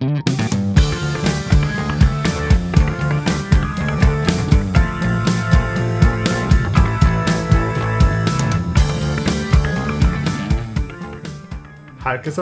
Herkese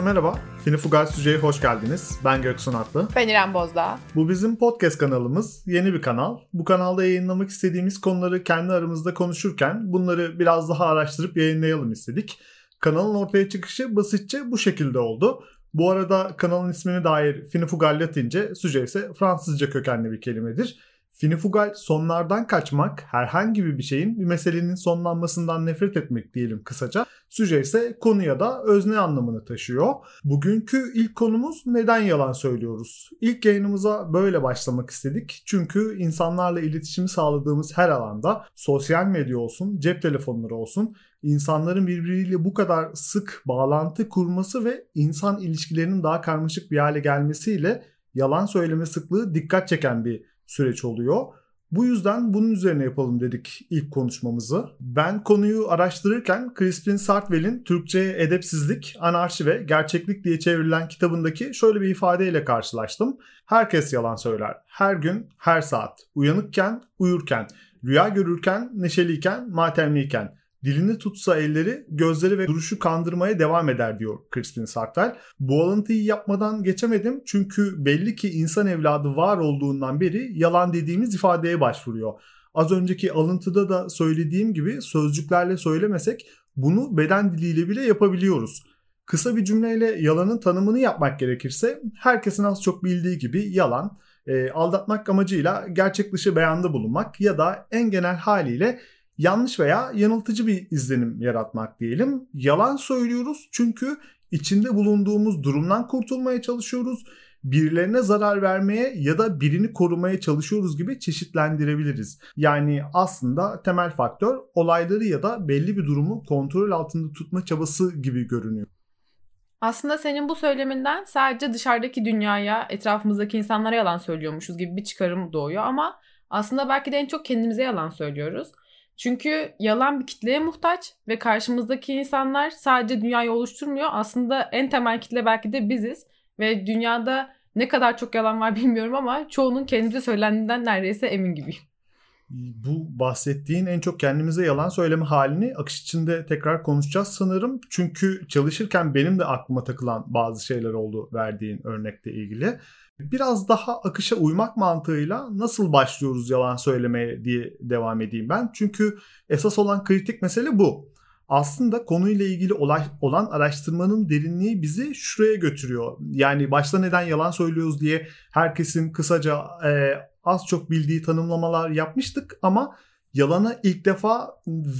merhaba. Finifugal Süce'ye hoş geldiniz. Ben Göksun Atlı. Ben İrem Bozdağ. Bu bizim podcast kanalımız. Yeni bir kanal. Bu kanalda yayınlamak istediğimiz konuları kendi aramızda konuşurken bunları biraz daha araştırıp yayınlayalım istedik. Kanalın ortaya çıkışı basitçe bu şekilde oldu. Bu arada kanalın ismine dair Finifugal Latince, Süce ise Fransızca kökenli bir kelimedir. Finifugal sonlardan kaçmak, herhangi bir şeyin bir meselenin sonlanmasından nefret etmek diyelim kısaca. Süce ise konu ya da özne anlamını taşıyor. Bugünkü ilk konumuz neden yalan söylüyoruz? İlk yayınımıza böyle başlamak istedik. Çünkü insanlarla iletişimi sağladığımız her alanda sosyal medya olsun, cep telefonları olsun insanların birbiriyle bu kadar sık bağlantı kurması ve insan ilişkilerinin daha karmaşık bir hale gelmesiyle yalan söyleme sıklığı dikkat çeken bir süreç oluyor. Bu yüzden bunun üzerine yapalım dedik ilk konuşmamızı. Ben konuyu araştırırken Crispin Sartwell'in Türkçe'ye edepsizlik, anarşi ve gerçeklik diye çevrilen kitabındaki şöyle bir ifadeyle karşılaştım. Herkes yalan söyler. Her gün, her saat. Uyanıkken, uyurken, rüya görürken, neşeliyken, matemliyken. Dilini tutsa elleri, gözleri ve duruşu kandırmaya devam eder diyor Crispin Sartwell. Bu alıntıyı yapmadan geçemedim çünkü belli ki insan evladı var olduğundan beri yalan dediğimiz ifadeye başvuruyor. Az önceki alıntıda da söylediğim gibi sözcüklerle söylemesek bunu beden diliyle bile yapabiliyoruz. Kısa bir cümleyle yalanın tanımını yapmak gerekirse herkesin az çok bildiği gibi yalan, e, aldatmak amacıyla gerçek dışı beyanda bulunmak ya da en genel haliyle yanlış veya yanıltıcı bir izlenim yaratmak diyelim. Yalan söylüyoruz çünkü içinde bulunduğumuz durumdan kurtulmaya çalışıyoruz. Birilerine zarar vermeye ya da birini korumaya çalışıyoruz gibi çeşitlendirebiliriz. Yani aslında temel faktör olayları ya da belli bir durumu kontrol altında tutma çabası gibi görünüyor. Aslında senin bu söyleminden sadece dışarıdaki dünyaya, etrafımızdaki insanlara yalan söylüyormuşuz gibi bir çıkarım doğuyor ama aslında belki de en çok kendimize yalan söylüyoruz. Çünkü yalan bir kitleye muhtaç ve karşımızdaki insanlar sadece dünyayı oluşturmuyor. Aslında en temel kitle belki de biziz ve dünyada ne kadar çok yalan var bilmiyorum ama çoğunun kendimize söylendiğinden neredeyse emin gibiyim. Bu bahsettiğin en çok kendimize yalan söyleme halini akış içinde tekrar konuşacağız sanırım. Çünkü çalışırken benim de aklıma takılan bazı şeyler oldu verdiğin örnekle ilgili. Biraz daha akışa uymak mantığıyla nasıl başlıyoruz yalan söylemeye diye devam edeyim ben. Çünkü esas olan kritik mesele bu. Aslında konuyla ilgili olan araştırmanın derinliği bizi şuraya götürüyor. Yani başta neden yalan söylüyoruz diye herkesin kısaca e, az çok bildiği tanımlamalar yapmıştık ama yalana ilk defa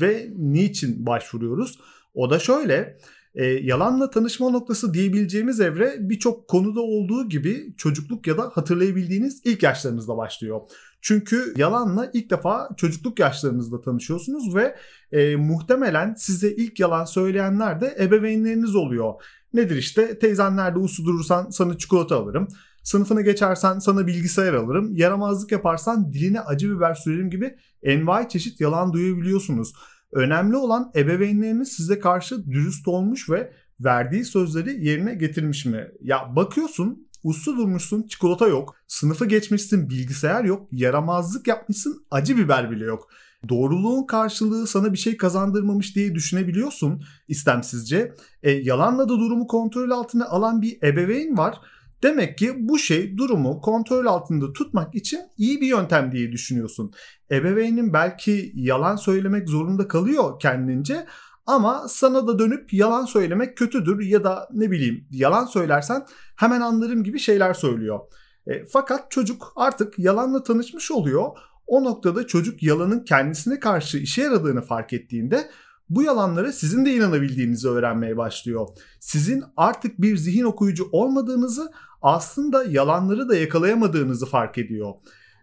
ve niçin başvuruyoruz? O da şöyle e, yalanla tanışma noktası diyebileceğimiz evre birçok konuda olduğu gibi çocukluk ya da hatırlayabildiğiniz ilk yaşlarınızda başlıyor. Çünkü yalanla ilk defa çocukluk yaşlarınızda tanışıyorsunuz ve e, muhtemelen size ilk yalan söyleyenler de ebeveynleriniz oluyor. Nedir işte teyzenlerde uslu durursan sana çikolata alırım. Sınıfını geçersen sana bilgisayar alırım. Yaramazlık yaparsan diline acı biber sürerim gibi envai çeşit yalan duyabiliyorsunuz. Önemli olan ebeveynleriniz size karşı dürüst olmuş ve verdiği sözleri yerine getirmiş mi? Ya bakıyorsun uslu durmuşsun çikolata yok. Sınıfı geçmişsin bilgisayar yok. Yaramazlık yapmışsın acı biber bile yok. Doğruluğun karşılığı sana bir şey kazandırmamış diye düşünebiliyorsun istemsizce. E, yalanla da durumu kontrol altına alan bir ebeveyn var Demek ki bu şey durumu kontrol altında tutmak için iyi bir yöntem diye düşünüyorsun. Ebeveynin belki yalan söylemek zorunda kalıyor kendince ama sana da dönüp yalan söylemek kötüdür ya da ne bileyim yalan söylersen hemen anlarım gibi şeyler söylüyor. E, fakat çocuk artık yalanla tanışmış oluyor. O noktada çocuk yalanın kendisine karşı işe yaradığını fark ettiğinde bu yalanlara sizin de inanabildiğinizi öğrenmeye başlıyor. Sizin artık bir zihin okuyucu olmadığınızı aslında yalanları da yakalayamadığınızı fark ediyor.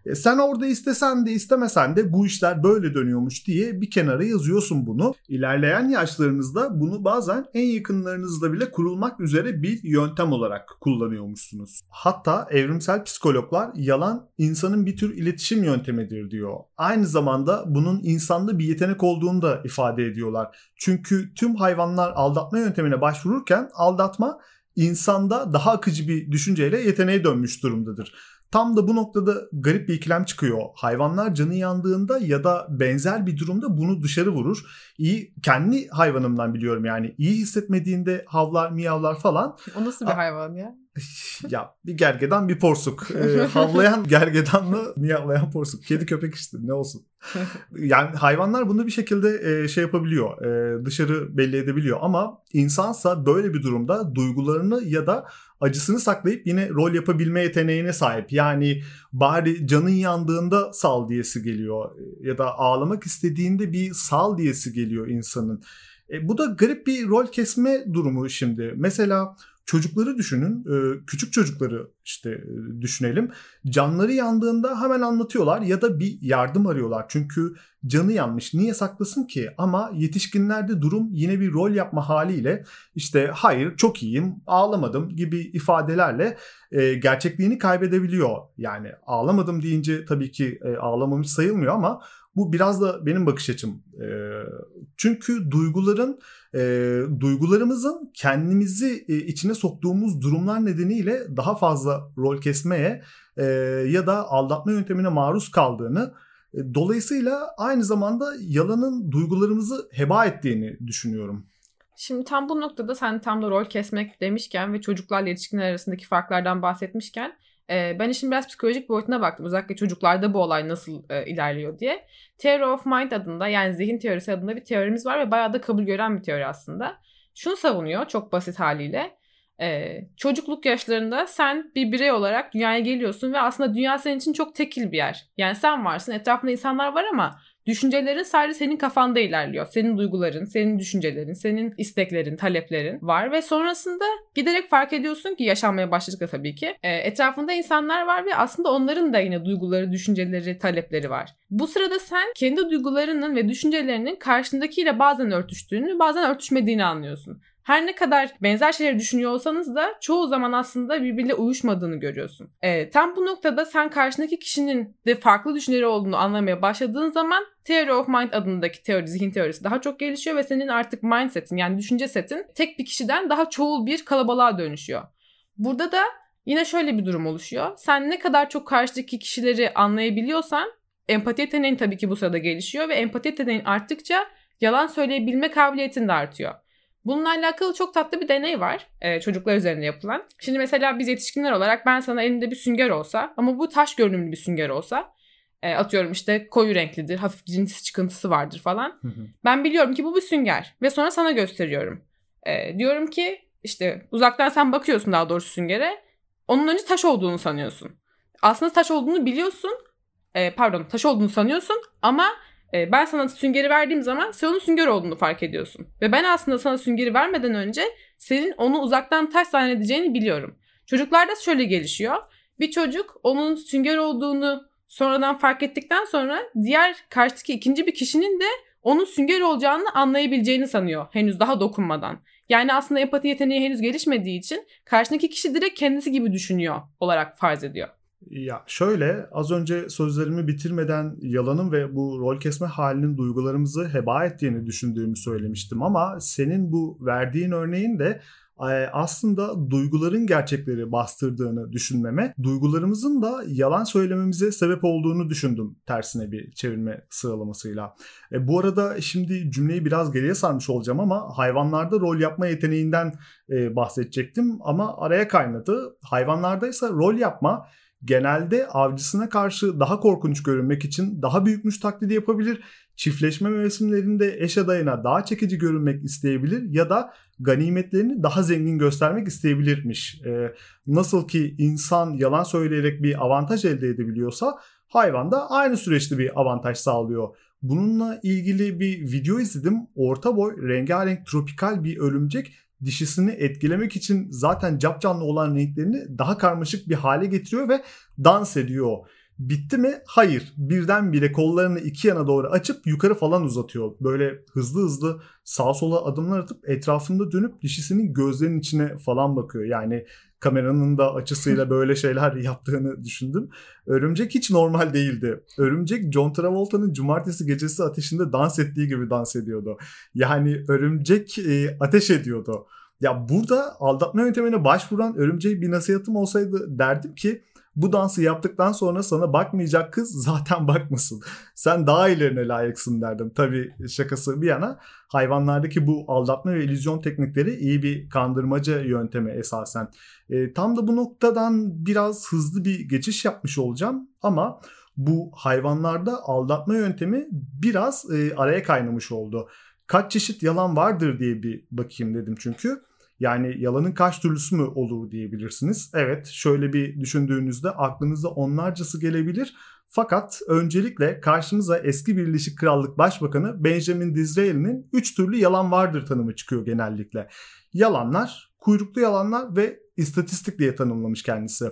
E, sen orada istesen de istemesen de bu işler böyle dönüyormuş diye bir kenara yazıyorsun bunu. İlerleyen yaşlarınızda bunu bazen en yakınlarınızda bile kurulmak üzere bir yöntem olarak kullanıyormuşsunuz. Hatta evrimsel psikologlar yalan insanın bir tür iletişim yöntemidir diyor. Aynı zamanda bunun insanda bir yetenek olduğunu da ifade ediyorlar. Çünkü tüm hayvanlar aldatma yöntemine başvururken aldatma insanda daha akıcı bir düşünceyle yeteneğe dönmüş durumdadır. Tam da bu noktada garip bir ikilem çıkıyor. Hayvanlar canı yandığında ya da benzer bir durumda bunu dışarı vurur. İyi kendi hayvanımdan biliyorum yani. iyi hissetmediğinde havlar, miyavlar falan. O nasıl bir hayvan ya? ya bir gergedan bir porsuk. Ee, havlayan gergedanla miyavlayan porsuk. Kedi köpek işte ne olsun. yani hayvanlar bunu bir şekilde e, şey yapabiliyor. E, dışarı belli edebiliyor ama insansa böyle bir durumda duygularını ya da acısını saklayıp yine rol yapabilme yeteneğine sahip. Yani bari canın yandığında sal diyesi geliyor ya da ağlamak istediğinde bir sal diyesi geliyor insanın. E, bu da garip bir rol kesme durumu şimdi. Mesela Çocukları düşünün, e, küçük çocukları işte e, düşünelim. Canları yandığında hemen anlatıyorlar ya da bir yardım arıyorlar. Çünkü canı yanmış. Niye saklasın ki? Ama yetişkinlerde durum yine bir rol yapma haliyle işte hayır çok iyiyim, ağlamadım gibi ifadelerle e, gerçekliğini kaybedebiliyor. Yani ağlamadım deyince tabii ki ağlamamış sayılmıyor ama bu biraz da benim bakış açım. çünkü duyguların e, duygularımızın kendimizi e, içine soktuğumuz durumlar nedeniyle daha fazla rol kesmeye e, ya da aldatma yöntemine maruz kaldığını e, dolayısıyla aynı zamanda yalanın duygularımızı heba ettiğini düşünüyorum. Şimdi tam bu noktada sen tam da rol kesmek demişken ve çocuklarla yetişkinler arasındaki farklardan bahsetmişken e, ben işin biraz psikolojik boyutuna baktım. Özellikle çocuklarda bu olay nasıl e, ilerliyor diye. Theory of Mind adında yani zihin teorisi adında bir teorimiz var ve bayağı da kabul gören bir teori aslında. Şunu savunuyor çok basit haliyle. Ee, çocukluk yaşlarında sen bir birey olarak dünyaya geliyorsun ve aslında dünya senin için çok tekil bir yer. Yani sen varsın etrafında insanlar var ama Düşüncelerin sadece senin kafanda ilerliyor. Senin duyguların, senin düşüncelerin, senin isteklerin, taleplerin var ve sonrasında giderek fark ediyorsun ki yaşanmaya başladıkça tabii ki e, etrafında insanlar var ve aslında onların da yine duyguları, düşünceleri, talepleri var. Bu sırada sen kendi duygularının ve düşüncelerinin karşındakiyle bazen örtüştüğünü, bazen örtüşmediğini anlıyorsun her ne kadar benzer şeyleri düşünüyor olsanız da çoğu zaman aslında birbiriyle uyuşmadığını görüyorsun. E, tam bu noktada sen karşındaki kişinin de farklı düşünceleri olduğunu anlamaya başladığın zaman Theory of Mind adındaki teori, zihin teorisi daha çok gelişiyor ve senin artık mindsetin yani düşünce setin tek bir kişiden daha çoğul bir kalabalığa dönüşüyor. Burada da yine şöyle bir durum oluşuyor. Sen ne kadar çok karşıdaki kişileri anlayabiliyorsan empati yeteneğin tabii ki bu sırada gelişiyor ve empati yeteneğin arttıkça yalan söyleyebilme kabiliyetin de artıyor. Bununla alakalı çok tatlı bir deney var e, çocuklar üzerinde yapılan. Şimdi mesela biz yetişkinler olarak ben sana elimde bir sünger olsa ama bu taş görünümlü bir sünger olsa e, atıyorum işte koyu renklidir, hafif cins çıkıntısı vardır falan. Ben biliyorum ki bu bir sünger ve sonra sana gösteriyorum. E, diyorum ki işte uzaktan sen bakıyorsun daha doğrusu süngere. Onun önce taş olduğunu sanıyorsun. Aslında taş olduğunu biliyorsun. E, pardon taş olduğunu sanıyorsun ama e, ben sana süngeri verdiğim zaman sen onun sünger olduğunu fark ediyorsun. Ve ben aslında sana süngeri vermeden önce senin onu uzaktan taş zannedeceğini biliyorum. Çocuklarda şöyle gelişiyor. Bir çocuk onun sünger olduğunu sonradan fark ettikten sonra diğer karşıdaki ikinci bir kişinin de onun sünger olacağını anlayabileceğini sanıyor henüz daha dokunmadan. Yani aslında empati yeteneği henüz gelişmediği için karşındaki kişi direkt kendisi gibi düşünüyor olarak farz ediyor. Ya şöyle az önce sözlerimi bitirmeden yalanın ve bu rol kesme halinin duygularımızı heba ettiğini düşündüğümü söylemiştim ama senin bu verdiğin örneğin de e, aslında duyguların gerçekleri bastırdığını düşünmeme, duygularımızın da yalan söylememize sebep olduğunu düşündüm tersine bir çevirme sıralamasıyla. E, bu arada şimdi cümleyi biraz geriye sarmış olacağım ama hayvanlarda rol yapma yeteneğinden e, bahsedecektim ama araya kaynadı. Hayvanlarda ise rol yapma genelde avcısına karşı daha korkunç görünmek için daha büyükmüş taklidi yapabilir. Çiftleşme mevsimlerinde eş adayına daha çekici görünmek isteyebilir ya da ganimetlerini daha zengin göstermek isteyebilirmiş. Ee, nasıl ki insan yalan söyleyerek bir avantaj elde edebiliyorsa hayvan da aynı süreçte bir avantaj sağlıyor. Bununla ilgili bir video izledim. Orta boy, rengarenk, tropikal bir örümcek dişisini etkilemek için zaten capcanlı olan renklerini daha karmaşık bir hale getiriyor ve dans ediyor. Bitti mi? Hayır. Birdenbire kollarını iki yana doğru açıp yukarı falan uzatıyor. Böyle hızlı hızlı sağa sola adımlar atıp etrafında dönüp dişisinin gözlerinin içine falan bakıyor. Yani kameranın da açısıyla böyle şeyler yaptığını düşündüm. Örümcek hiç normal değildi. Örümcek John Travolta'nın cumartesi gecesi ateşinde dans ettiği gibi dans ediyordu. Yani örümcek e, ateş ediyordu. Ya burada aldatma yöntemine başvuran örümceğe bir nasihatım olsaydı derdim ki bu dansı yaptıktan sonra sana bakmayacak kız zaten bakmasın. Sen daha ilerine layıksın derdim. Tabii şakası bir yana hayvanlardaki bu aldatma ve illüzyon teknikleri iyi bir kandırmaca yöntemi esasen. E, tam da bu noktadan biraz hızlı bir geçiş yapmış olacağım ama bu hayvanlarda aldatma yöntemi biraz e, araya kaynamış oldu. Kaç çeşit yalan vardır diye bir bakayım dedim çünkü. Yani yalanın kaç türlüsü mü olur diyebilirsiniz. Evet şöyle bir düşündüğünüzde aklınıza onlarcası gelebilir. Fakat öncelikle karşımıza eski Birleşik Krallık Başbakanı Benjamin Disraeli'nin 3 türlü yalan vardır tanımı çıkıyor genellikle. Yalanlar, kuyruklu yalanlar ve istatistik diye tanımlamış kendisi.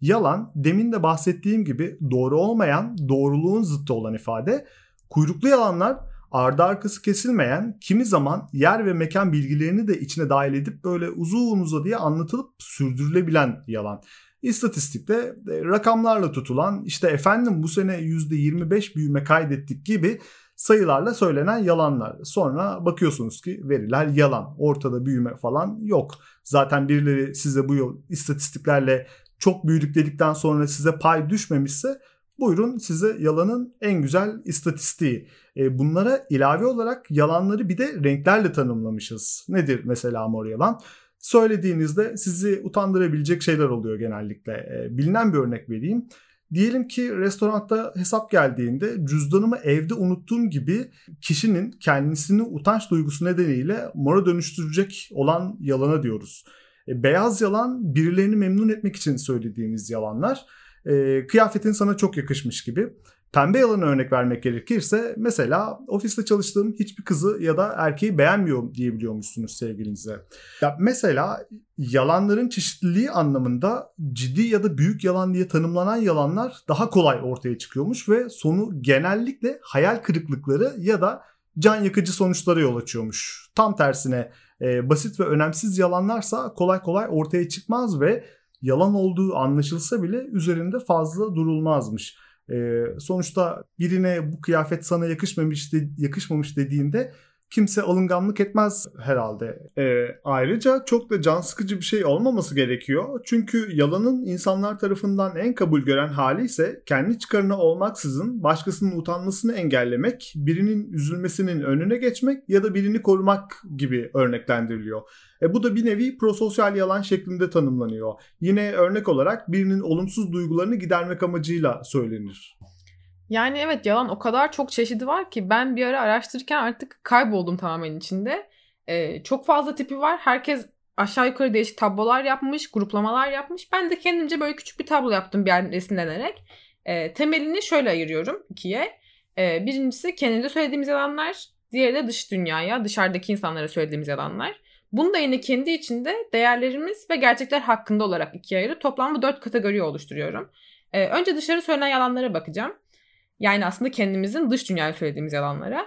Yalan demin de bahsettiğim gibi doğru olmayan, doğruluğun zıttı olan ifade. Kuyruklu yalanlar ardı arkası kesilmeyen, kimi zaman yer ve mekan bilgilerini de içine dahil edip böyle uzun uzadıya anlatılıp sürdürülebilen yalan. İstatistikte e, rakamlarla tutulan işte efendim bu sene %25 büyüme kaydettik gibi sayılarla söylenen yalanlar. Sonra bakıyorsunuz ki veriler yalan. Ortada büyüme falan yok. Zaten birileri size bu yıl istatistiklerle çok büyüdük dedikten sonra size pay düşmemişse buyurun size yalanın en güzel istatistiği. E, bunlara ilave olarak yalanları bir de renklerle tanımlamışız. Nedir mesela mor yalan? Söylediğinizde sizi utandırabilecek şeyler oluyor genellikle. E, bilinen bir örnek vereyim. Diyelim ki restoranda hesap geldiğinde cüzdanımı evde unuttuğum gibi kişinin kendisini utanç duygusu nedeniyle mora dönüştürecek olan yalana diyoruz. E, beyaz yalan birilerini memnun etmek için söylediğimiz yalanlar. E, kıyafetin sana çok yakışmış gibi. Pembe yalanı örnek vermek gerekirse mesela ofiste çalıştığım hiçbir kızı ya da erkeği beğenmiyorum diyebiliyormuşsunuz sevgilinize. Ya mesela yalanların çeşitliliği anlamında ciddi ya da büyük yalan diye tanımlanan yalanlar daha kolay ortaya çıkıyormuş ve sonu genellikle hayal kırıklıkları ya da can yakıcı sonuçlara yol açıyormuş. Tam tersine e, basit ve önemsiz yalanlarsa kolay kolay ortaya çıkmaz ve yalan olduğu anlaşılsa bile üzerinde fazla durulmazmış. E, sonuçta birine bu kıyafet sana yakışmamış de, yakışmamış dediğinde kimse alınganlık etmez herhalde. E, ayrıca çok da can sıkıcı bir şey olmaması gerekiyor. Çünkü yalanın insanlar tarafından en kabul gören hali ise kendi çıkarına olmaksızın başkasının utanmasını engellemek, birinin üzülmesinin önüne geçmek ya da birini korumak gibi örneklendiriliyor. E, bu da bir nevi prososyal yalan şeklinde tanımlanıyor. Yine örnek olarak birinin olumsuz duygularını gidermek amacıyla söylenir. Yani evet yalan o kadar çok çeşidi var ki ben bir ara araştırırken artık kayboldum tamamen içinde. Ee, çok fazla tipi var. Herkes aşağı yukarı değişik tablolar yapmış, gruplamalar yapmış. Ben de kendimce böyle küçük bir tablo yaptım bir yerden esinlenerek. Ee, temelini şöyle ayırıyorum ikiye. Ee, birincisi kendimize söylediğimiz yalanlar. Diğeri de dış dünyaya, dışarıdaki insanlara söylediğimiz yalanlar. Bunu da yine kendi içinde değerlerimiz ve gerçekler hakkında olarak ikiye ayırıp toplamda dört kategori oluşturuyorum. Ee, önce dışarı söylenen yalanlara bakacağım. Yani aslında kendimizin dış dünyaya söylediğimiz yalanlara.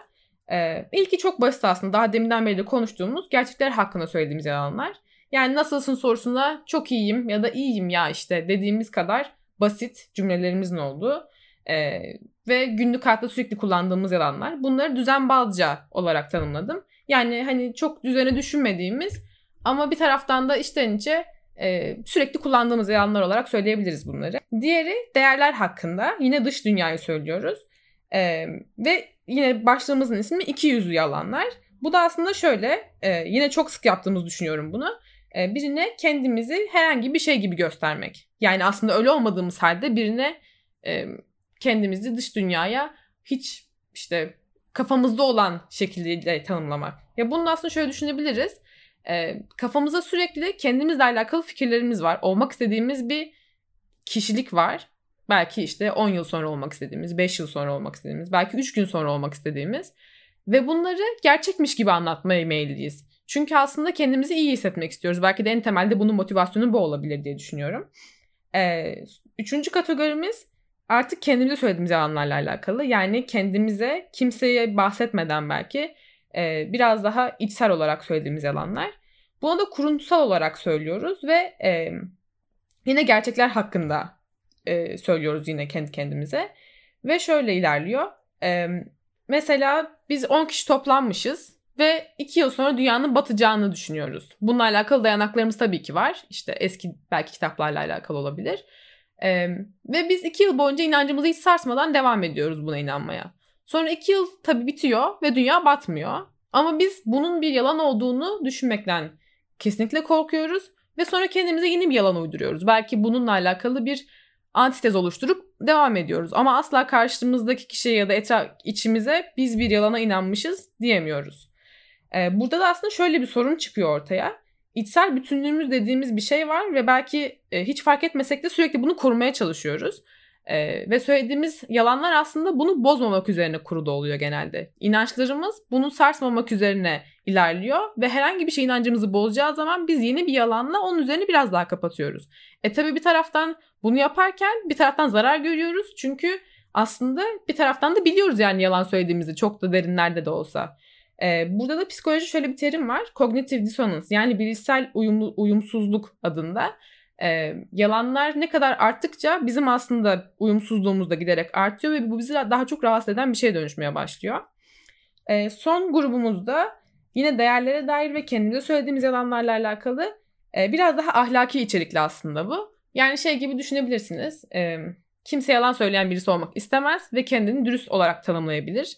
Ee, ilki çok basit aslında. Daha deminden beri de konuştuğumuz gerçekler hakkında söylediğimiz yalanlar. Yani nasılsın sorusunda çok iyiyim ya da iyiyim ya işte dediğimiz kadar basit cümlelerimizin olduğu e, ve günlük hayatta sürekli kullandığımız yalanlar. Bunları düzenbazca olarak tanımladım. Yani hani çok düzene düşünmediğimiz ama bir taraftan da içten içe e, sürekli kullandığımız yalanlar olarak söyleyebiliriz bunları. Diğeri değerler hakkında. Yine dış dünyayı söylüyoruz. E, ve yine başlığımızın ismi iki yüzlü yalanlar. Bu da aslında şöyle, e, yine çok sık yaptığımız düşünüyorum bunu. E, birine kendimizi herhangi bir şey gibi göstermek. Yani aslında öyle olmadığımız halde birine e, kendimizi dış dünyaya hiç işte kafamızda olan şekilde tanımlamak. Ya bunu aslında şöyle düşünebiliriz. E, kafamıza sürekli kendimizle alakalı fikirlerimiz var. Olmak istediğimiz bir kişilik var. Belki işte 10 yıl sonra olmak istediğimiz, 5 yıl sonra olmak istediğimiz, belki 3 gün sonra olmak istediğimiz. Ve bunları gerçekmiş gibi anlatmaya meyilliyiz. Çünkü aslında kendimizi iyi hissetmek istiyoruz. Belki de en temelde bunun motivasyonu bu olabilir diye düşünüyorum. Ee, üçüncü kategorimiz artık kendimize söylediğimiz yalanlarla alakalı. Yani kendimize kimseye bahsetmeden belki e, biraz daha içsel olarak söylediğimiz yalanlar. Buna da kuruntusal olarak söylüyoruz ve e, yine gerçekler hakkında e, söylüyoruz yine kendi kendimize. Ve şöyle ilerliyor. E, mesela biz 10 kişi toplanmışız ve iki yıl sonra dünyanın batacağını düşünüyoruz. Bununla alakalı dayanaklarımız tabii ki var. İşte eski belki kitaplarla alakalı olabilir. Ee, ve biz iki yıl boyunca inancımızı hiç sarsmadan devam ediyoruz buna inanmaya. Sonra iki yıl tabii bitiyor ve dünya batmıyor. Ama biz bunun bir yalan olduğunu düşünmekten kesinlikle korkuyoruz. Ve sonra kendimize yeni bir yalan uyduruyoruz. Belki bununla alakalı bir antitez oluşturup devam ediyoruz. Ama asla karşımızdaki kişiye ya da etraf içimize biz bir yalana inanmışız diyemiyoruz. Ee, burada da aslında şöyle bir sorun çıkıyor ortaya. İçsel bütünlüğümüz dediğimiz bir şey var ve belki e, hiç fark etmesek de sürekli bunu korumaya çalışıyoruz. Ee, ve söylediğimiz yalanlar aslında bunu bozmamak üzerine kurulu oluyor genelde. İnançlarımız bunu sarsmamak üzerine ilerliyor ve herhangi bir şey inancımızı bozacağı zaman biz yeni bir yalanla onun üzerine biraz daha kapatıyoruz. E tabi bir taraftan bunu yaparken bir taraftan zarar görüyoruz çünkü aslında bir taraftan da biliyoruz yani yalan söylediğimizi çok da derinlerde de olsa. Ee, burada da psikoloji şöyle bir terim var. Cognitive dissonance yani bilişsel uyum, uyumsuzluk adında. Ee, yalanlar ne kadar arttıkça bizim aslında uyumsuzluğumuz da giderek artıyor ve bu bizi daha çok rahatsız eden bir şeye dönüşmeye başlıyor. Ee, son grubumuzda yine değerlere dair ve kendimize söylediğimiz yalanlarla alakalı e, biraz daha ahlaki içerikli aslında bu. Yani şey gibi düşünebilirsiniz. E, kimse yalan söyleyen birisi olmak istemez ve kendini dürüst olarak tanımlayabilir.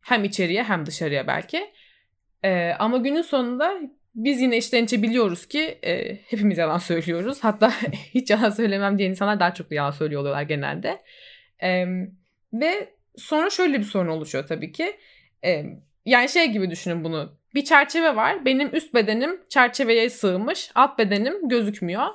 Hem içeriye hem dışarıya belki. E, ama günün sonunda biz yine içten içe biliyoruz ki e, hepimiz yalan söylüyoruz. Hatta hiç yalan söylemem diyen insanlar daha çok yalan söylüyor oluyorlar genelde. E, ve sonra şöyle bir sorun oluşuyor tabii ki. E, yani şey gibi düşünün bunu. Bir çerçeve var. Benim üst bedenim çerçeveye sığmış. Alt bedenim gözükmüyor.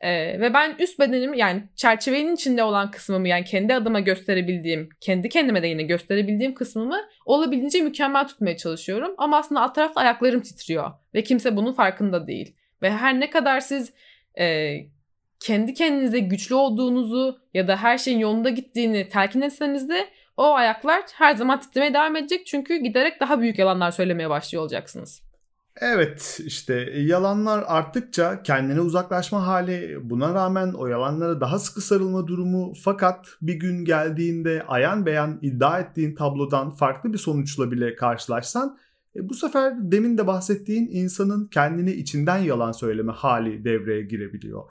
Ee, ve ben üst bedenimi yani çerçevenin içinde olan kısmımı yani kendi adıma gösterebildiğim, kendi kendime de yine gösterebildiğim kısmımı olabildiğince mükemmel tutmaya çalışıyorum. Ama aslında alt tarafta ayaklarım titriyor ve kimse bunun farkında değil. Ve her ne kadar siz e, kendi kendinize güçlü olduğunuzu ya da her şeyin yolunda gittiğini telkin etseniz de o ayaklar her zaman titremeye devam edecek. Çünkü giderek daha büyük yalanlar söylemeye başlıyor olacaksınız. Evet işte yalanlar arttıkça kendine uzaklaşma hali buna rağmen o yalanlara daha sıkı sarılma durumu fakat bir gün geldiğinde ayan beyan iddia ettiğin tablodan farklı bir sonuçla bile karşılaşsan e, bu sefer demin de bahsettiğin insanın kendini içinden yalan söyleme hali devreye girebiliyor.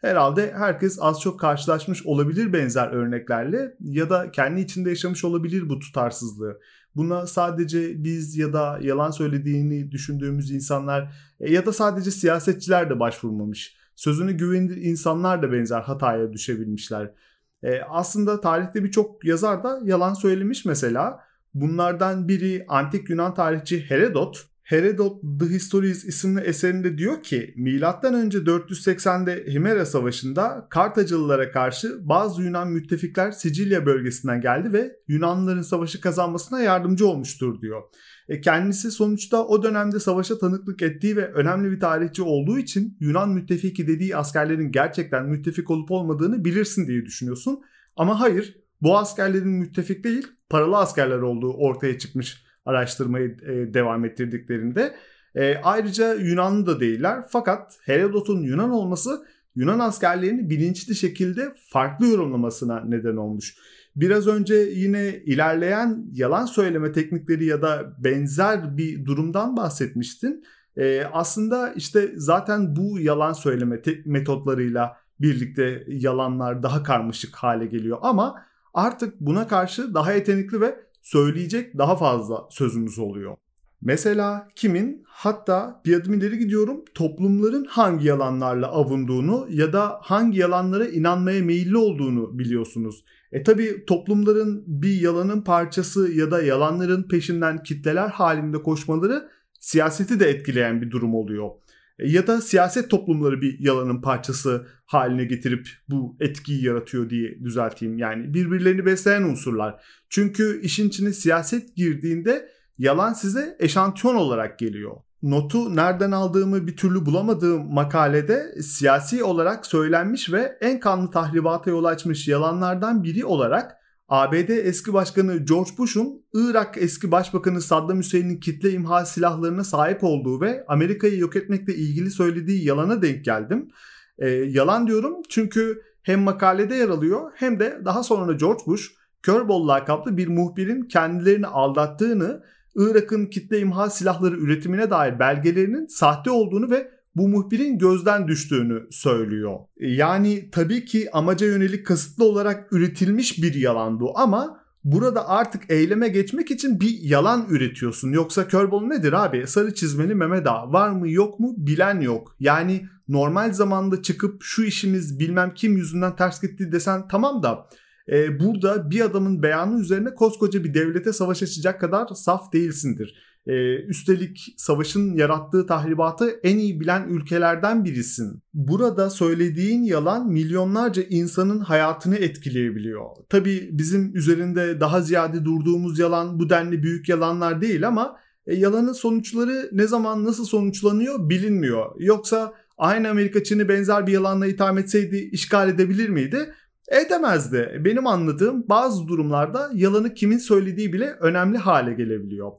Herhalde herkes az çok karşılaşmış olabilir benzer örneklerle ya da kendi içinde yaşamış olabilir bu tutarsızlığı. Buna sadece biz ya da yalan söylediğini düşündüğümüz insanlar e, ya da sadece siyasetçiler de başvurmamış. Sözünü güvenilir insanlar da benzer hataya düşebilmişler. E, aslında tarihte birçok yazar da yalan söylemiş mesela. Bunlardan biri antik Yunan tarihçi Herodot Herodot The Histories isimli eserinde diyor ki milattan önce 480'de Himera Savaşı'nda Kartacılılara karşı bazı Yunan müttefikler Sicilya bölgesinden geldi ve Yunanlıların savaşı kazanmasına yardımcı olmuştur diyor. E kendisi sonuçta o dönemde savaşa tanıklık ettiği ve önemli bir tarihçi olduğu için Yunan müttefiki dediği askerlerin gerçekten müttefik olup olmadığını bilirsin diye düşünüyorsun. Ama hayır bu askerlerin müttefik değil paralı askerler olduğu ortaya çıkmış araştırmayı e, devam ettirdiklerinde. E, ayrıca Yunanlı da değiller fakat Herodot'un Yunan olması Yunan askerlerini bilinçli şekilde farklı yorumlamasına neden olmuş. Biraz önce yine ilerleyen yalan söyleme teknikleri ya da benzer bir durumdan bahsetmiştin. Ee, aslında işte zaten bu yalan söyleme metotlarıyla birlikte yalanlar daha karmaşık hale geliyor ama artık buna karşı daha yetenekli ve söyleyecek daha fazla sözümüz oluyor. Mesela kimin hatta bir adım ileri gidiyorum toplumların hangi yalanlarla avunduğunu ya da hangi yalanlara inanmaya meyilli olduğunu biliyorsunuz. E tabi toplumların bir yalanın parçası ya da yalanların peşinden kitleler halinde koşmaları siyaseti de etkileyen bir durum oluyor. E, ya da siyaset toplumları bir yalanın parçası haline getirip bu etkiyi yaratıyor diye düzelteyim. Yani birbirlerini besleyen unsurlar. Çünkü işin içine siyaset girdiğinde yalan size eşantiyon olarak geliyor. Notu nereden aldığımı bir türlü bulamadığım makalede siyasi olarak söylenmiş ve en kanlı tahribata yol açmış yalanlardan biri olarak ABD eski başkanı George Bush'un Irak eski başbakanı Saddam Hüseyin'in kitle imha silahlarına sahip olduğu ve Amerika'yı yok etmekle ilgili söylediği yalana denk geldim. Ee, yalan diyorum çünkü hem makalede yer alıyor hem de daha sonra George Bush Körbol lakaplı bir muhbirin kendilerini aldattığını Irak'ın kitle imha silahları üretimine dair belgelerinin sahte olduğunu ve bu muhbirin gözden düştüğünü söylüyor. Yani tabii ki amaca yönelik kasıtlı olarak üretilmiş bir yalan bu ama burada artık eyleme geçmek için bir yalan üretiyorsun. Yoksa Körbol nedir abi? Sarı çizmeli Mehmet Ağa. Var mı yok mu bilen yok. Yani normal zamanda çıkıp şu işimiz bilmem kim yüzünden ters gitti desen tamam da e, burada bir adamın beyanı üzerine koskoca bir devlete savaş açacak kadar saf değilsindir. E, üstelik savaşın yarattığı tahribatı en iyi bilen ülkelerden birisin. Burada söylediğin yalan milyonlarca insanın hayatını etkileyebiliyor. Tabi bizim üzerinde daha ziyade durduğumuz yalan bu denli büyük yalanlar değil ama e, yalanın sonuçları ne zaman nasıl sonuçlanıyor bilinmiyor. Yoksa aynı Amerika Çin'i benzer bir yalanla itham etseydi işgal edebilir miydi? Edemezdi. Benim anladığım bazı durumlarda yalanı kimin söylediği bile önemli hale gelebiliyor.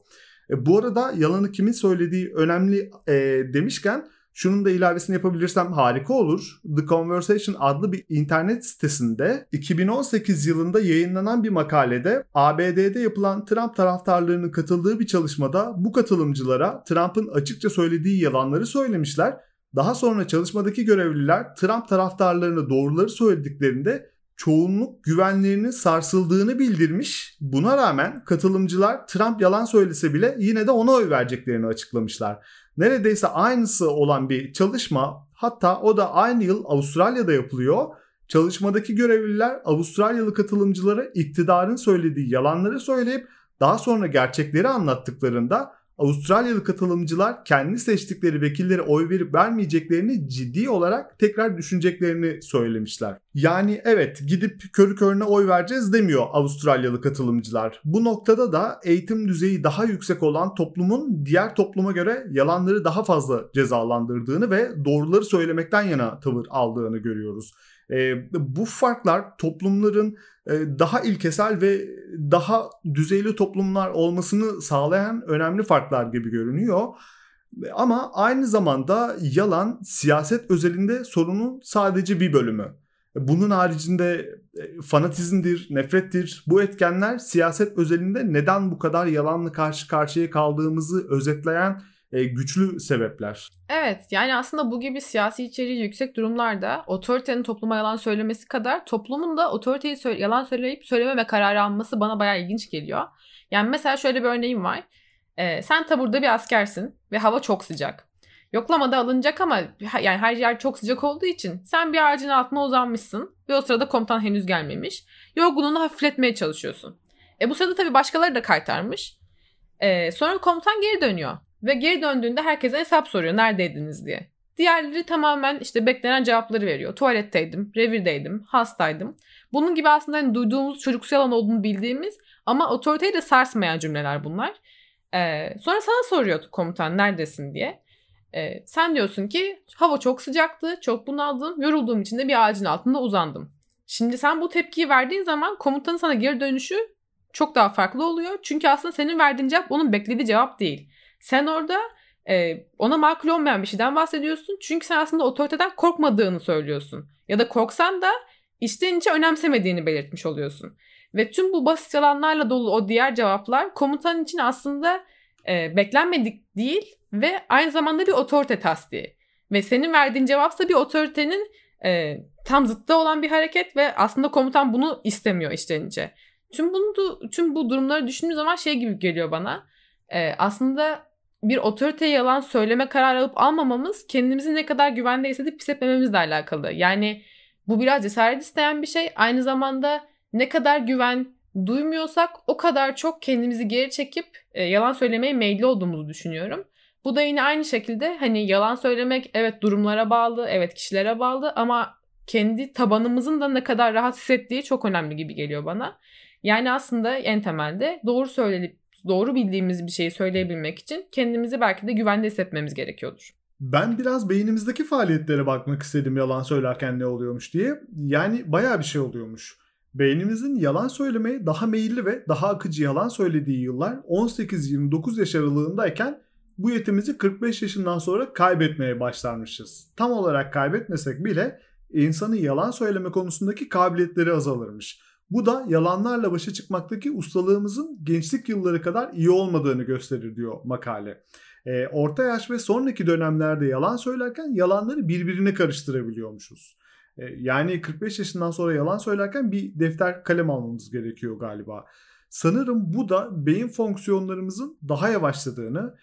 E, bu arada yalanı kimin söylediği önemli e, demişken şunun da ilavesini yapabilirsem harika olur. The Conversation adlı bir internet sitesinde 2018 yılında yayınlanan bir makalede ABD'de yapılan Trump taraftarlarının katıldığı bir çalışmada bu katılımcılara Trump'ın açıkça söylediği yalanları söylemişler. Daha sonra çalışmadaki görevliler Trump taraftarlarına doğruları söylediklerinde çoğunluk güvenlerinin sarsıldığını bildirmiş. Buna rağmen katılımcılar Trump yalan söylese bile yine de ona oy vereceklerini açıklamışlar. Neredeyse aynısı olan bir çalışma hatta o da aynı yıl Avustralya'da yapılıyor. Çalışmadaki görevliler Avustralyalı katılımcılara iktidarın söylediği yalanları söyleyip daha sonra gerçekleri anlattıklarında Avustralyalı katılımcılar kendi seçtikleri vekillere oy verip vermeyeceklerini ciddi olarak tekrar düşüneceklerini söylemişler. Yani evet gidip körü körüne oy vereceğiz demiyor Avustralyalı katılımcılar. Bu noktada da eğitim düzeyi daha yüksek olan toplumun diğer topluma göre yalanları daha fazla cezalandırdığını ve doğruları söylemekten yana tavır aldığını görüyoruz. E, bu farklar toplumların e, daha ilkesel ve daha düzeyli toplumlar olmasını sağlayan önemli farklar gibi görünüyor. Ama aynı zamanda yalan siyaset özelinde sorunun sadece bir bölümü. Bunun haricinde e, fanatizmdir, nefrettir. Bu etkenler siyaset özelinde neden bu kadar yalanla karşı karşıya kaldığımızı özetleyen e, güçlü sebepler. Evet yani aslında bu gibi siyasi içeriği yüksek durumlarda otoritenin topluma yalan söylemesi kadar toplumun da otoriteyi sö- yalan söyleyip söylememe kararı alması bana bayağı ilginç geliyor. Yani mesela şöyle bir örneğim var. Ee, sen taburda bir askersin ve hava çok sıcak. Yoklamada alınacak ama yani her yer çok sıcak olduğu için sen bir ağacın altına uzanmışsın ve o sırada komutan henüz gelmemiş. Yorgunluğunu hafifletmeye çalışıyorsun. E bu sırada tabii başkaları da kaytarmış. E, sonra komutan geri dönüyor ve geri döndüğünde herkese hesap soruyor neredeydiniz diye. Diğerleri tamamen işte beklenen cevapları veriyor. Tuvaletteydim, revirdeydim, hastaydım. Bunun gibi aslında hani duyduğumuz çocuksu yalan olduğunu bildiğimiz ama otoriteyi de sarsmayan cümleler bunlar. Ee, sonra sana soruyor komutan neredesin diye. Ee, sen diyorsun ki hava çok sıcaktı, çok bunaldım, yorulduğum için de bir ağacın altında uzandım. Şimdi sen bu tepkiyi verdiğin zaman komutanın sana geri dönüşü çok daha farklı oluyor. Çünkü aslında senin verdiğin cevap onun beklediği cevap değil. Sen orada e, ona makul olmayan bir şeyden bahsediyorsun. Çünkü sen aslında otoriteden korkmadığını söylüyorsun. Ya da korksan da içten içe önemsemediğini belirtmiş oluyorsun. Ve tüm bu basit yalanlarla dolu o diğer cevaplar komutan için aslında e, beklenmedik değil ve aynı zamanda bir otorite tasdiği. Ve senin verdiğin cevapsa bir otoritenin e, tam zıttı olan bir hareket ve aslında komutan bunu istemiyor içten içe. Tüm bunu tüm bu durumları düşündüğüm zaman şey gibi geliyor bana. E, aslında bir otorite yalan söyleme kararı alıp almamamız kendimizi ne kadar güvende hissedip hissetmememizle alakalı. Yani bu biraz cesaret isteyen bir şey. Aynı zamanda ne kadar güven duymuyorsak o kadar çok kendimizi geri çekip e, yalan söylemeye meyilli olduğumuzu düşünüyorum. Bu da yine aynı şekilde hani yalan söylemek evet durumlara bağlı, evet kişilere bağlı ama kendi tabanımızın da ne kadar rahat hissettiği çok önemli gibi geliyor bana. Yani aslında en temelde doğru söylenip doğru bildiğimiz bir şeyi söyleyebilmek için kendimizi belki de güvende hissetmemiz gerekiyordur. Ben biraz beynimizdeki faaliyetlere bakmak istedim yalan söylerken ne oluyormuş diye. Yani bayağı bir şey oluyormuş. Beynimizin yalan söylemeye daha meyilli ve daha akıcı yalan söylediği yıllar 18-29 yaş aralığındayken bu yetimizi 45 yaşından sonra kaybetmeye başlarmışız. Tam olarak kaybetmesek bile insanın yalan söyleme konusundaki kabiliyetleri azalırmış. Bu da yalanlarla başa çıkmaktaki ustalığımızın gençlik yılları kadar iyi olmadığını gösterir diyor makale. E, orta yaş ve sonraki dönemlerde yalan söylerken yalanları birbirine karıştırabiliyormuşuz. E, yani 45 yaşından sonra yalan söylerken bir defter kalem almamız gerekiyor galiba. Sanırım bu da beyin fonksiyonlarımızın daha yavaşladığını,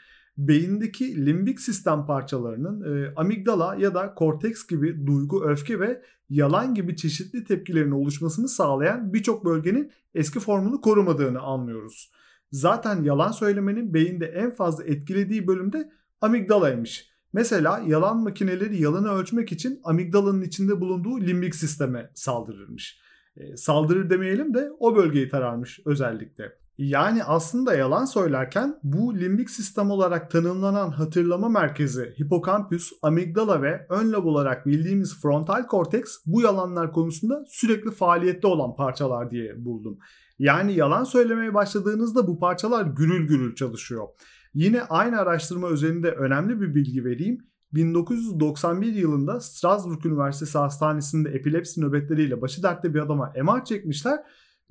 beyindeki limbik sistem parçalarının e, amigdala ya da korteks gibi duygu, öfke ve yalan gibi çeşitli tepkilerin oluşmasını sağlayan birçok bölgenin eski formunu korumadığını anlıyoruz. Zaten yalan söylemenin beyinde en fazla etkilediği bölümde amigdalaymış. Mesela yalan makineleri yalanı ölçmek için amigdalanın içinde bulunduğu limbik sisteme saldırırmış. E, saldırır demeyelim de o bölgeyi tararmış özellikle. Yani aslında yalan söylerken bu limbik sistem olarak tanımlanan hatırlama merkezi hipokampüs, amigdala ve ön lob olarak bildiğimiz frontal korteks bu yalanlar konusunda sürekli faaliyette olan parçalar diye buldum. Yani yalan söylemeye başladığınızda bu parçalar gürül gürül çalışıyor. Yine aynı araştırma üzerinde önemli bir bilgi vereyim. 1991 yılında Strasbourg Üniversitesi Hastanesi'nde epilepsi nöbetleriyle başı dertte bir adama MR çekmişler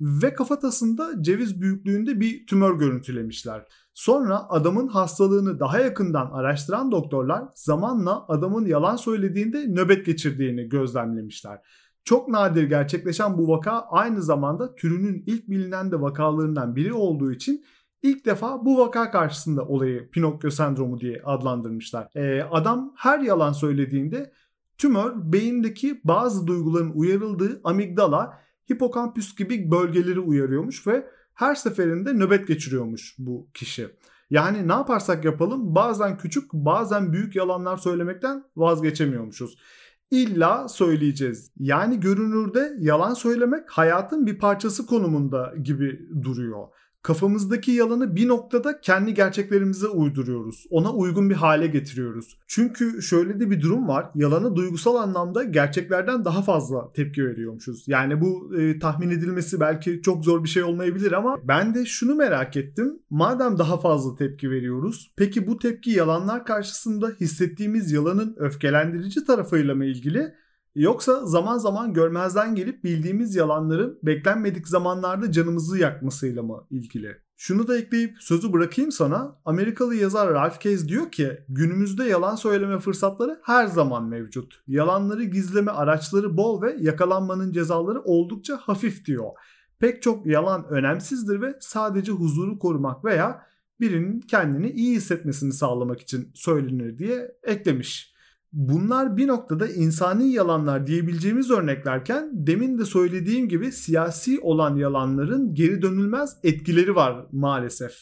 ve kafatasında ceviz büyüklüğünde bir tümör görüntülemişler. Sonra adamın hastalığını daha yakından araştıran doktorlar zamanla adamın yalan söylediğinde nöbet geçirdiğini gözlemlemişler. Çok nadir gerçekleşen bu vaka aynı zamanda türünün ilk bilinen de vakalarından biri olduğu için ilk defa bu vaka karşısında olayı Pinokyo sendromu diye adlandırmışlar. Ee, adam her yalan söylediğinde tümör beyindeki bazı duyguların uyarıldığı amigdala, hipokampüs gibi bölgeleri uyarıyormuş ve her seferinde nöbet geçiriyormuş bu kişi. Yani ne yaparsak yapalım bazen küçük bazen büyük yalanlar söylemekten vazgeçemiyormuşuz illa söyleyeceğiz. Yani görünürde yalan söylemek hayatın bir parçası konumunda gibi duruyor kafamızdaki yalanı bir noktada kendi gerçeklerimize uyduruyoruz. Ona uygun bir hale getiriyoruz. Çünkü şöyle de bir durum var. Yalanı duygusal anlamda gerçeklerden daha fazla tepki veriyormuşuz. Yani bu e, tahmin edilmesi belki çok zor bir şey olmayabilir ama ben de şunu merak ettim. Madem daha fazla tepki veriyoruz, peki bu tepki yalanlar karşısında hissettiğimiz yalanın öfkelendirici tarafıyla mı ilgili Yoksa zaman zaman görmezden gelip bildiğimiz yalanların beklenmedik zamanlarda canımızı yakmasıyla mı ilgili? Şunu da ekleyip sözü bırakayım sana. Amerikalı yazar Ralph Kez diyor ki günümüzde yalan söyleme fırsatları her zaman mevcut. Yalanları gizleme araçları bol ve yakalanmanın cezaları oldukça hafif diyor. Pek çok yalan önemsizdir ve sadece huzuru korumak veya birinin kendini iyi hissetmesini sağlamak için söylenir diye eklemiş. Bunlar bir noktada insani yalanlar diyebileceğimiz örneklerken demin de söylediğim gibi siyasi olan yalanların geri dönülmez etkileri var maalesef.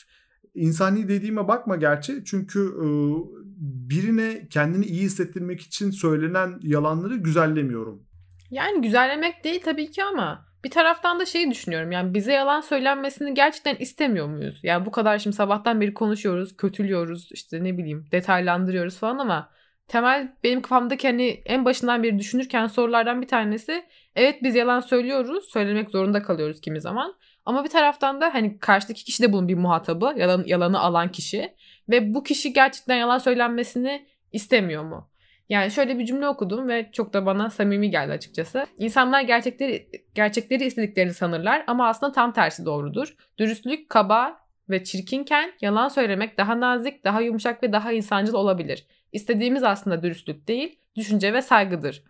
İnsani dediğime bakma gerçi çünkü e, birine kendini iyi hissettirmek için söylenen yalanları güzellemiyorum. Yani güzellemek değil tabii ki ama bir taraftan da şeyi düşünüyorum. Yani bize yalan söylenmesini gerçekten istemiyor muyuz? Yani bu kadar şimdi sabahtan beri konuşuyoruz, kötülüyoruz, işte ne bileyim detaylandırıyoruz falan ama temel benim kafamdaki hani en başından beri düşünürken sorulardan bir tanesi evet biz yalan söylüyoruz. Söylemek zorunda kalıyoruz kimi zaman. Ama bir taraftan da hani karşıdaki kişi de bunun bir muhatabı. Yalan, yalanı alan kişi. Ve bu kişi gerçekten yalan söylenmesini istemiyor mu? Yani şöyle bir cümle okudum ve çok da bana samimi geldi açıkçası. İnsanlar gerçekleri gerçekleri istediklerini sanırlar ama aslında tam tersi doğrudur. Dürüstlük kaba ve çirkinken yalan söylemek daha nazik, daha yumuşak ve daha insancıl olabilir. İstediğimiz aslında dürüstlük değil, düşünce ve saygıdır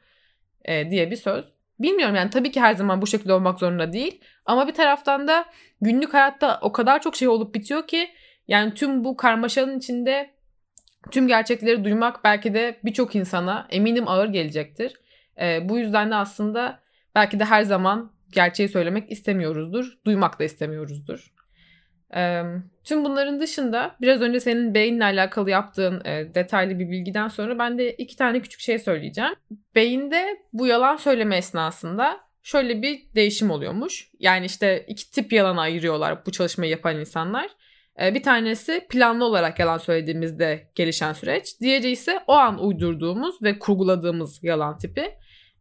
e, diye bir söz. Bilmiyorum yani tabii ki her zaman bu şekilde olmak zorunda değil. Ama bir taraftan da günlük hayatta o kadar çok şey olup bitiyor ki yani tüm bu karmaşanın içinde tüm gerçekleri duymak belki de birçok insana eminim ağır gelecektir. E, bu yüzden de aslında belki de her zaman gerçeği söylemek istemiyoruzdur. Duymak da istemiyoruzdur. E, tüm bunların dışında biraz önce senin beyinle alakalı yaptığın e, detaylı bir bilgiden sonra ben de iki tane küçük şey söyleyeceğim. Beyinde bu yalan söyleme esnasında şöyle bir değişim oluyormuş. Yani işte iki tip yalan ayırıyorlar bu çalışmayı yapan insanlar. E, bir tanesi planlı olarak yalan söylediğimizde gelişen süreç. Diğeri ise o an uydurduğumuz ve kurguladığımız yalan tipi.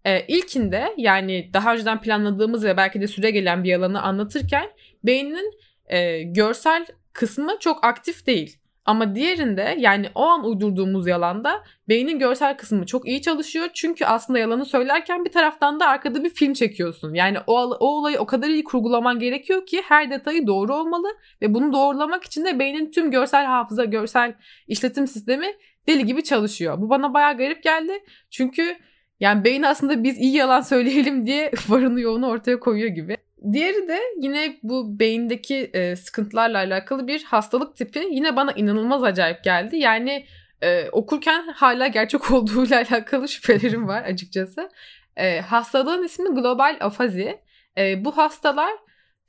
E, ilkinde yani daha önceden planladığımız ve belki de süre gelen bir yalanı anlatırken beynin e, görsel kısmı çok aktif değil. Ama diğerinde yani o an uydurduğumuz yalanda beynin görsel kısmı çok iyi çalışıyor. Çünkü aslında yalanı söylerken bir taraftan da arkada bir film çekiyorsun. Yani o, o olayı o kadar iyi kurgulaman gerekiyor ki her detayı doğru olmalı. Ve bunu doğrulamak için de beynin tüm görsel hafıza, görsel işletim sistemi deli gibi çalışıyor. Bu bana bayağı garip geldi. Çünkü yani beyin aslında biz iyi yalan söyleyelim diye varını yoğunu ortaya koyuyor gibi. Diğeri de yine bu beyindeki e, sıkıntılarla alakalı bir hastalık tipi. Yine bana inanılmaz acayip geldi. Yani e, okurken hala gerçek olduğuyla alakalı şüphelerim var açıkçası. E, hastalığın ismi global afazi. E, bu hastalar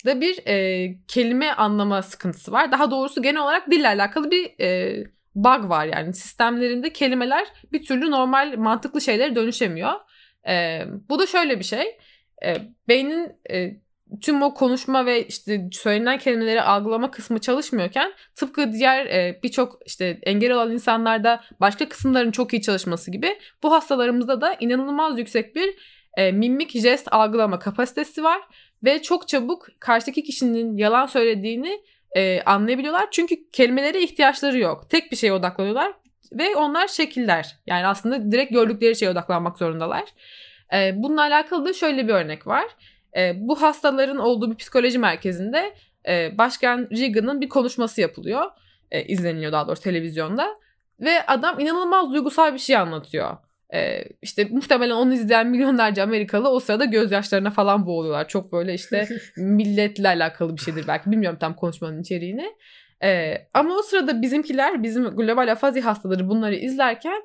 da bir e, kelime anlama sıkıntısı var. Daha doğrusu genel olarak dille alakalı bir e, bug var yani sistemlerinde kelimeler bir türlü normal mantıklı şeylere dönüşemiyor. E, bu da şöyle bir şey. E, beynin e, tüm o konuşma ve işte söylenen kelimeleri algılama kısmı çalışmıyorken tıpkı diğer e, birçok işte engel olan insanlarda başka kısımların çok iyi çalışması gibi bu hastalarımızda da inanılmaz yüksek bir e, mimik jest algılama kapasitesi var ve çok çabuk karşıdaki kişinin yalan söylediğini e, anlayabiliyorlar. Çünkü kelimelere ihtiyaçları yok. Tek bir şeye odaklanıyorlar ve onlar şekiller. Yani aslında direkt gördükleri şeye odaklanmak zorundalar. E, bununla alakalı da şöyle bir örnek var. E, bu hastaların olduğu bir psikoloji merkezinde e, Başkan Reagan'ın bir konuşması yapılıyor. E, izleniliyor daha doğrusu televizyonda. Ve adam inanılmaz duygusal bir şey anlatıyor. Ee, işte muhtemelen onu izleyen milyonlarca Amerikalı o sırada gözyaşlarına falan boğuluyorlar. Çok böyle işte milletle alakalı bir şeydir belki. Bilmiyorum tam konuşmanın içeriğini. Ee, ama o sırada bizimkiler, bizim global afazi hastaları bunları izlerken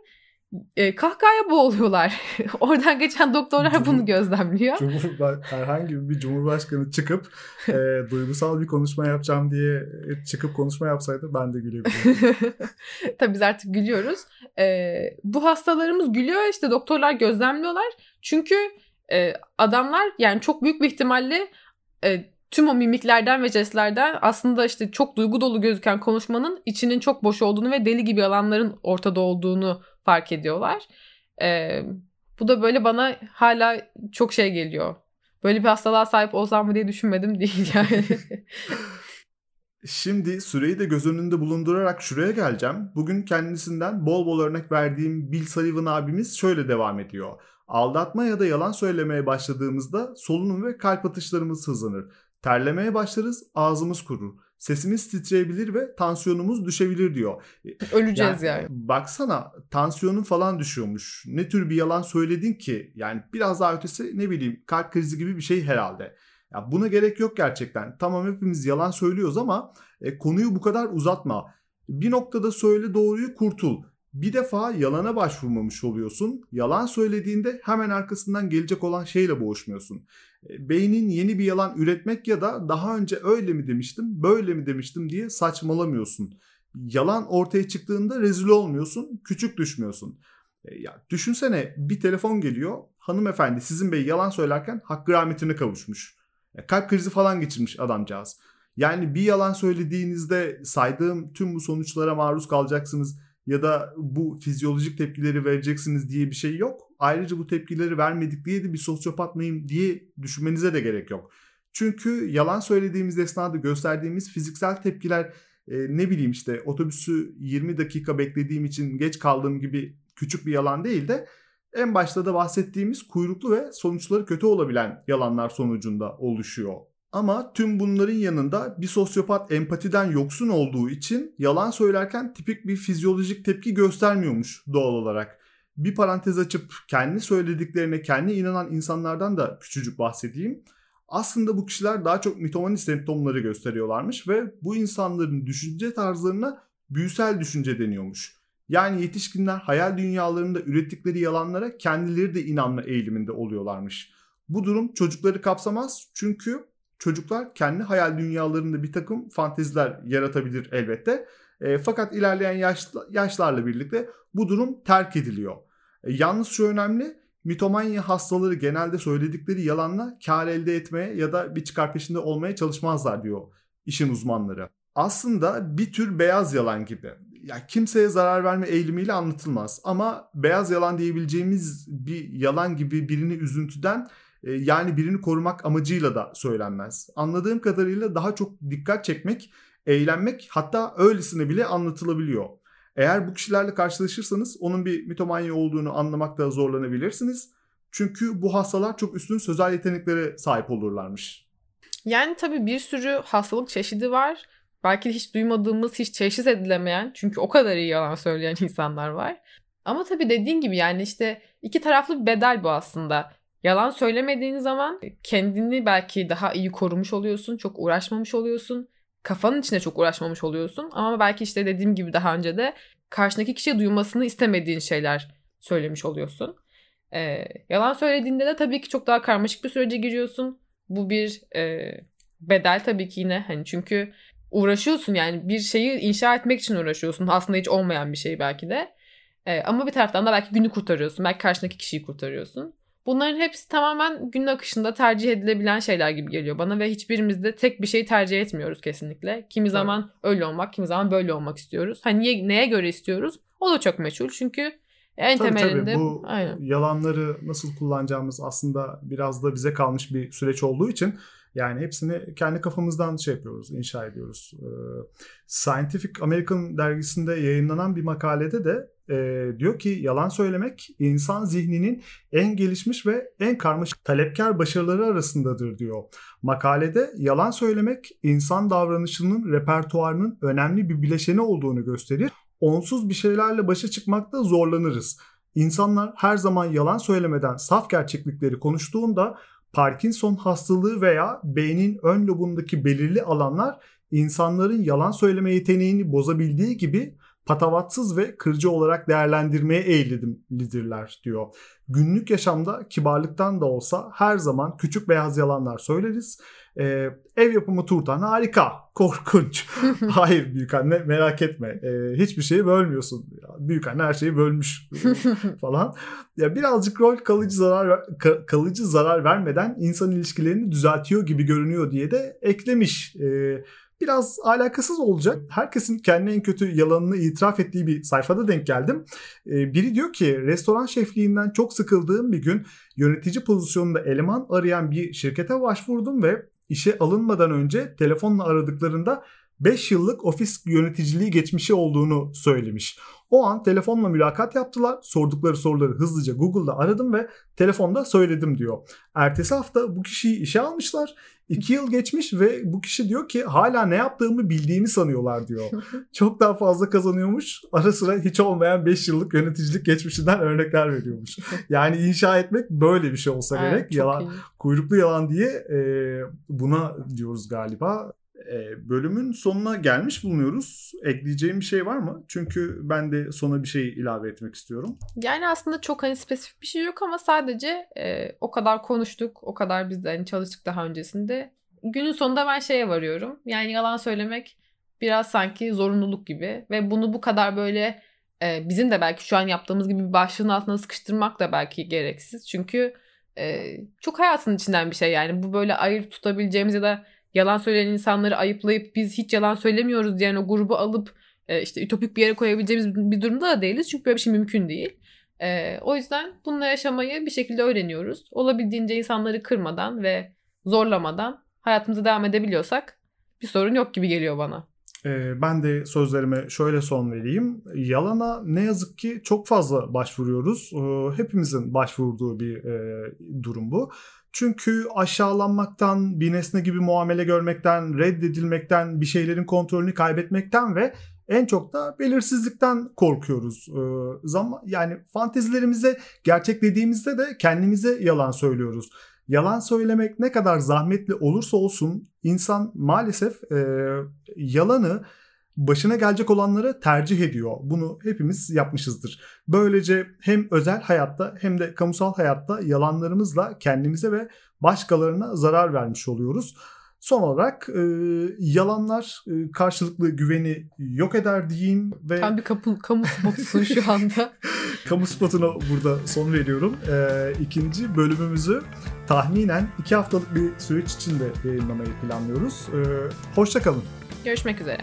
e, kahkahaya boğuluyorlar. Oradan geçen doktorlar bunu gözlemliyor. Cumhurba herhangi bir cumhurbaşkanı çıkıp e, duygusal bir konuşma yapacağım diye çıkıp konuşma yapsaydı ben de gülebilirdim. Tabii biz artık gülüyoruz. E, bu hastalarımız gülüyor işte doktorlar gözlemliyorlar. Çünkü e, adamlar yani çok büyük bir ihtimalle e, tüm o mimiklerden ve jestlerden aslında işte çok duygu dolu gözüken konuşmanın içinin çok boş olduğunu ve deli gibi yalanların ortada olduğunu fark ediyorlar. Ee, bu da böyle bana hala çok şey geliyor. Böyle bir hastalığa sahip olsam mı diye düşünmedim değil yani. Şimdi süreyi de göz önünde bulundurarak şuraya geleceğim. Bugün kendisinden bol bol örnek verdiğim Bill Sullivan abimiz şöyle devam ediyor. Aldatma ya da yalan söylemeye başladığımızda solunum ve kalp atışlarımız hızlanır. Terlemeye başlarız, ağzımız kurur. Sesimiz titreyebilir ve tansiyonumuz düşebilir diyor. Öleceğiz yani. yani. Baksana tansiyonun falan düşüyormuş. Ne tür bir yalan söyledin ki? Yani biraz daha ötesi ne bileyim kalp krizi gibi bir şey herhalde. Ya buna gerek yok gerçekten. Tamam hepimiz yalan söylüyoruz ama e, konuyu bu kadar uzatma. Bir noktada söyle doğruyu kurtul. Bir defa yalana başvurmamış oluyorsun. Yalan söylediğinde hemen arkasından gelecek olan şeyle boğuşmuyorsun. E, beynin yeni bir yalan üretmek ya da daha önce öyle mi demiştim, böyle mi demiştim diye saçmalamıyorsun. Yalan ortaya çıktığında rezil olmuyorsun, küçük düşmüyorsun. E, ya düşünsene bir telefon geliyor. Hanımefendi sizin bey yalan söylerken hakkı rahmetine kavuşmuş. Ya kalp krizi falan geçirmiş adamcağız. Yani bir yalan söylediğinizde saydığım tüm bu sonuçlara maruz kalacaksınız ya da bu fizyolojik tepkileri vereceksiniz diye bir şey yok. Ayrıca bu tepkileri vermedik diye de bir sosyopat mıyım diye düşünmenize de gerek yok. Çünkü yalan söylediğimiz esnada gösterdiğimiz fiziksel tepkiler e, ne bileyim işte otobüsü 20 dakika beklediğim için geç kaldığım gibi küçük bir yalan değil de en başta da bahsettiğimiz kuyruklu ve sonuçları kötü olabilen yalanlar sonucunda oluşuyor. Ama tüm bunların yanında bir sosyopat empatiden yoksun olduğu için yalan söylerken tipik bir fizyolojik tepki göstermiyormuş doğal olarak. Bir parantez açıp kendi söylediklerine kendi inanan insanlardan da küçücük bahsedeyim. Aslında bu kişiler daha çok mitomani semptomları gösteriyorlarmış ve bu insanların düşünce tarzlarına büyüsel düşünce deniyormuş. Yani yetişkinler hayal dünyalarında ürettikleri yalanlara kendileri de inanma eğiliminde oluyorlarmış. Bu durum çocukları kapsamaz çünkü çocuklar kendi hayal dünyalarında bir takım fanteziler yaratabilir elbette. E, fakat ilerleyen yaş, yaşlarla birlikte bu durum terk ediliyor. E, yalnız şu önemli, mitomanya hastaları genelde söyledikleri yalanla kar elde etmeye ya da bir çıkar peşinde olmaya çalışmazlar diyor işin uzmanları. Aslında bir tür beyaz yalan gibi. Ya kimseye zarar verme eğilimiyle anlatılmaz ama beyaz yalan diyebileceğimiz bir yalan gibi birini üzüntüden e, yani birini korumak amacıyla da söylenmez. Anladığım kadarıyla daha çok dikkat çekmek eğlenmek hatta öylesine bile anlatılabiliyor. Eğer bu kişilerle karşılaşırsanız onun bir mitomanya olduğunu anlamakta zorlanabilirsiniz. Çünkü bu hastalar çok üstün sözel yeteneklere sahip olurlarmış. Yani tabii bir sürü hastalık çeşidi var. Belki de hiç duymadığımız, hiç teşhis edilemeyen çünkü o kadar iyi yalan söyleyen insanlar var. Ama tabii dediğin gibi yani işte iki taraflı bir bedel bu aslında. Yalan söylemediğin zaman kendini belki daha iyi korumuş oluyorsun, çok uğraşmamış oluyorsun. Kafanın içine çok uğraşmamış oluyorsun. Ama belki işte dediğim gibi daha önce de karşındaki kişiye duymasını istemediğin şeyler söylemiş oluyorsun. Ee, yalan söylediğinde de tabii ki çok daha karmaşık bir sürece giriyorsun. Bu bir e, bedel tabii ki yine hani çünkü uğraşıyorsun yani bir şeyi inşa etmek için uğraşıyorsun. Aslında hiç olmayan bir şey belki de. E, ama bir taraftan da belki günü kurtarıyorsun. Belki karşındaki kişiyi kurtarıyorsun. Bunların hepsi tamamen gün akışında tercih edilebilen şeyler gibi geliyor bana ve hiçbirimiz de tek bir şey tercih etmiyoruz kesinlikle. Kimi evet. zaman öyle olmak, kimi zaman böyle olmak istiyoruz. Hani niye, neye göre istiyoruz? O da çok meçhul çünkü en tabii, temelinde tabii. bu aynen. yalanları nasıl kullanacağımız aslında biraz da bize kalmış bir süreç olduğu için yani hepsini kendi kafamızdan şey yapıyoruz, inşa ediyoruz. Ee, Scientific American dergisinde yayınlanan bir makalede de e, diyor ki yalan söylemek insan zihninin en gelişmiş ve en karmaşık talepkar başarıları arasındadır diyor. Makalede yalan söylemek insan davranışının repertuarının önemli bir bileşeni olduğunu gösterir. Onsuz bir şeylerle başa çıkmakta zorlanırız. İnsanlar her zaman yalan söylemeden saf gerçeklikleri konuştuğunda Parkinson hastalığı veya beynin ön lobundaki belirli alanlar insanların yalan söyleme yeteneğini bozabildiği gibi patavatsız ve kırıcı olarak değerlendirmeye eğilimlidirler diyor. Günlük yaşamda kibarlıktan da olsa her zaman küçük beyaz yalanlar söyleriz. Ee, ev yapımı turtan harika, korkunç. Hayır büyük anne merak etme. Ee, hiçbir şeyi bölmüyorsun. Büyük anne her şeyi bölmüş falan. Ya birazcık rol kalıcı zarar kalıcı zarar vermeden insan ilişkilerini düzeltiyor gibi görünüyor diye de eklemiş. Ee, biraz alakasız olacak. Herkesin kendine en kötü yalanını itiraf ettiği bir sayfada denk geldim. Biri diyor ki restoran şefliğinden çok sıkıldığım bir gün yönetici pozisyonunda eleman arayan bir şirkete başvurdum ve işe alınmadan önce telefonla aradıklarında 5 yıllık ofis yöneticiliği geçmişi olduğunu söylemiş. O an telefonla mülakat yaptılar. Sordukları soruları hızlıca Google'da aradım ve telefonda söyledim diyor. Ertesi hafta bu kişiyi işe almışlar. İki yıl geçmiş ve bu kişi diyor ki hala ne yaptığımı bildiğimi sanıyorlar diyor. Çok daha fazla kazanıyormuş. Ara sıra hiç olmayan 5 yıllık yöneticilik geçmişinden örnekler veriyormuş. Yani inşa etmek böyle bir şey olsa evet, gerek. Yalan, iyi. kuyruklu yalan diye e, buna diyoruz galiba. Bölümün sonuna gelmiş bulunuyoruz. Ekleyeceğim bir şey var mı? Çünkü ben de sona bir şey ilave etmek istiyorum. Yani aslında çok hani spesifik bir şey yok ama sadece e, o kadar konuştuk, o kadar biz de hani çalıştık daha öncesinde. Günün sonunda ben şeye varıyorum. Yani yalan söylemek biraz sanki zorunluluk gibi ve bunu bu kadar böyle e, bizim de belki şu an yaptığımız gibi bir başlığın altına sıkıştırmak da belki gereksiz. Çünkü e, çok hayatın içinden bir şey yani. Bu böyle ayırt tutabileceğimiz ya da yalan söyleyen insanları ayıplayıp biz hiç yalan söylemiyoruz diyen o grubu alıp e, işte ütopik bir yere koyabileceğimiz bir durumda da değiliz. Çünkü böyle bir şey mümkün değil. E, o yüzden bununla yaşamayı bir şekilde öğreniyoruz. Olabildiğince insanları kırmadan ve zorlamadan hayatımıza devam edebiliyorsak bir sorun yok gibi geliyor bana. E, ben de sözlerime şöyle son vereyim. Yalana ne yazık ki çok fazla başvuruyoruz. E, hepimizin başvurduğu bir e, durum bu. Çünkü aşağılanmaktan, bir nesne gibi muamele görmekten, reddedilmekten, bir şeylerin kontrolünü kaybetmekten ve en çok da belirsizlikten korkuyoruz. Ee, zaman yani fantezilerimize gerçek dediğimizde de kendimize yalan söylüyoruz. Yalan söylemek ne kadar zahmetli olursa olsun insan maalesef e, yalanı başına gelecek olanları tercih ediyor. Bunu hepimiz yapmışızdır. Böylece hem özel hayatta hem de kamusal hayatta yalanlarımızla kendimize ve başkalarına zarar vermiş oluyoruz. Son olarak e, yalanlar e, karşılıklı güveni yok eder diyeyim ve... Tam bir kapı, kamu spotusun şu anda. kamu spotuna burada son veriyorum. E, ikinci bölümümüzü tahminen iki haftalık bir süreç içinde yayınlamayı planlıyoruz. E, Hoşçakalın. Görüşmek üzere.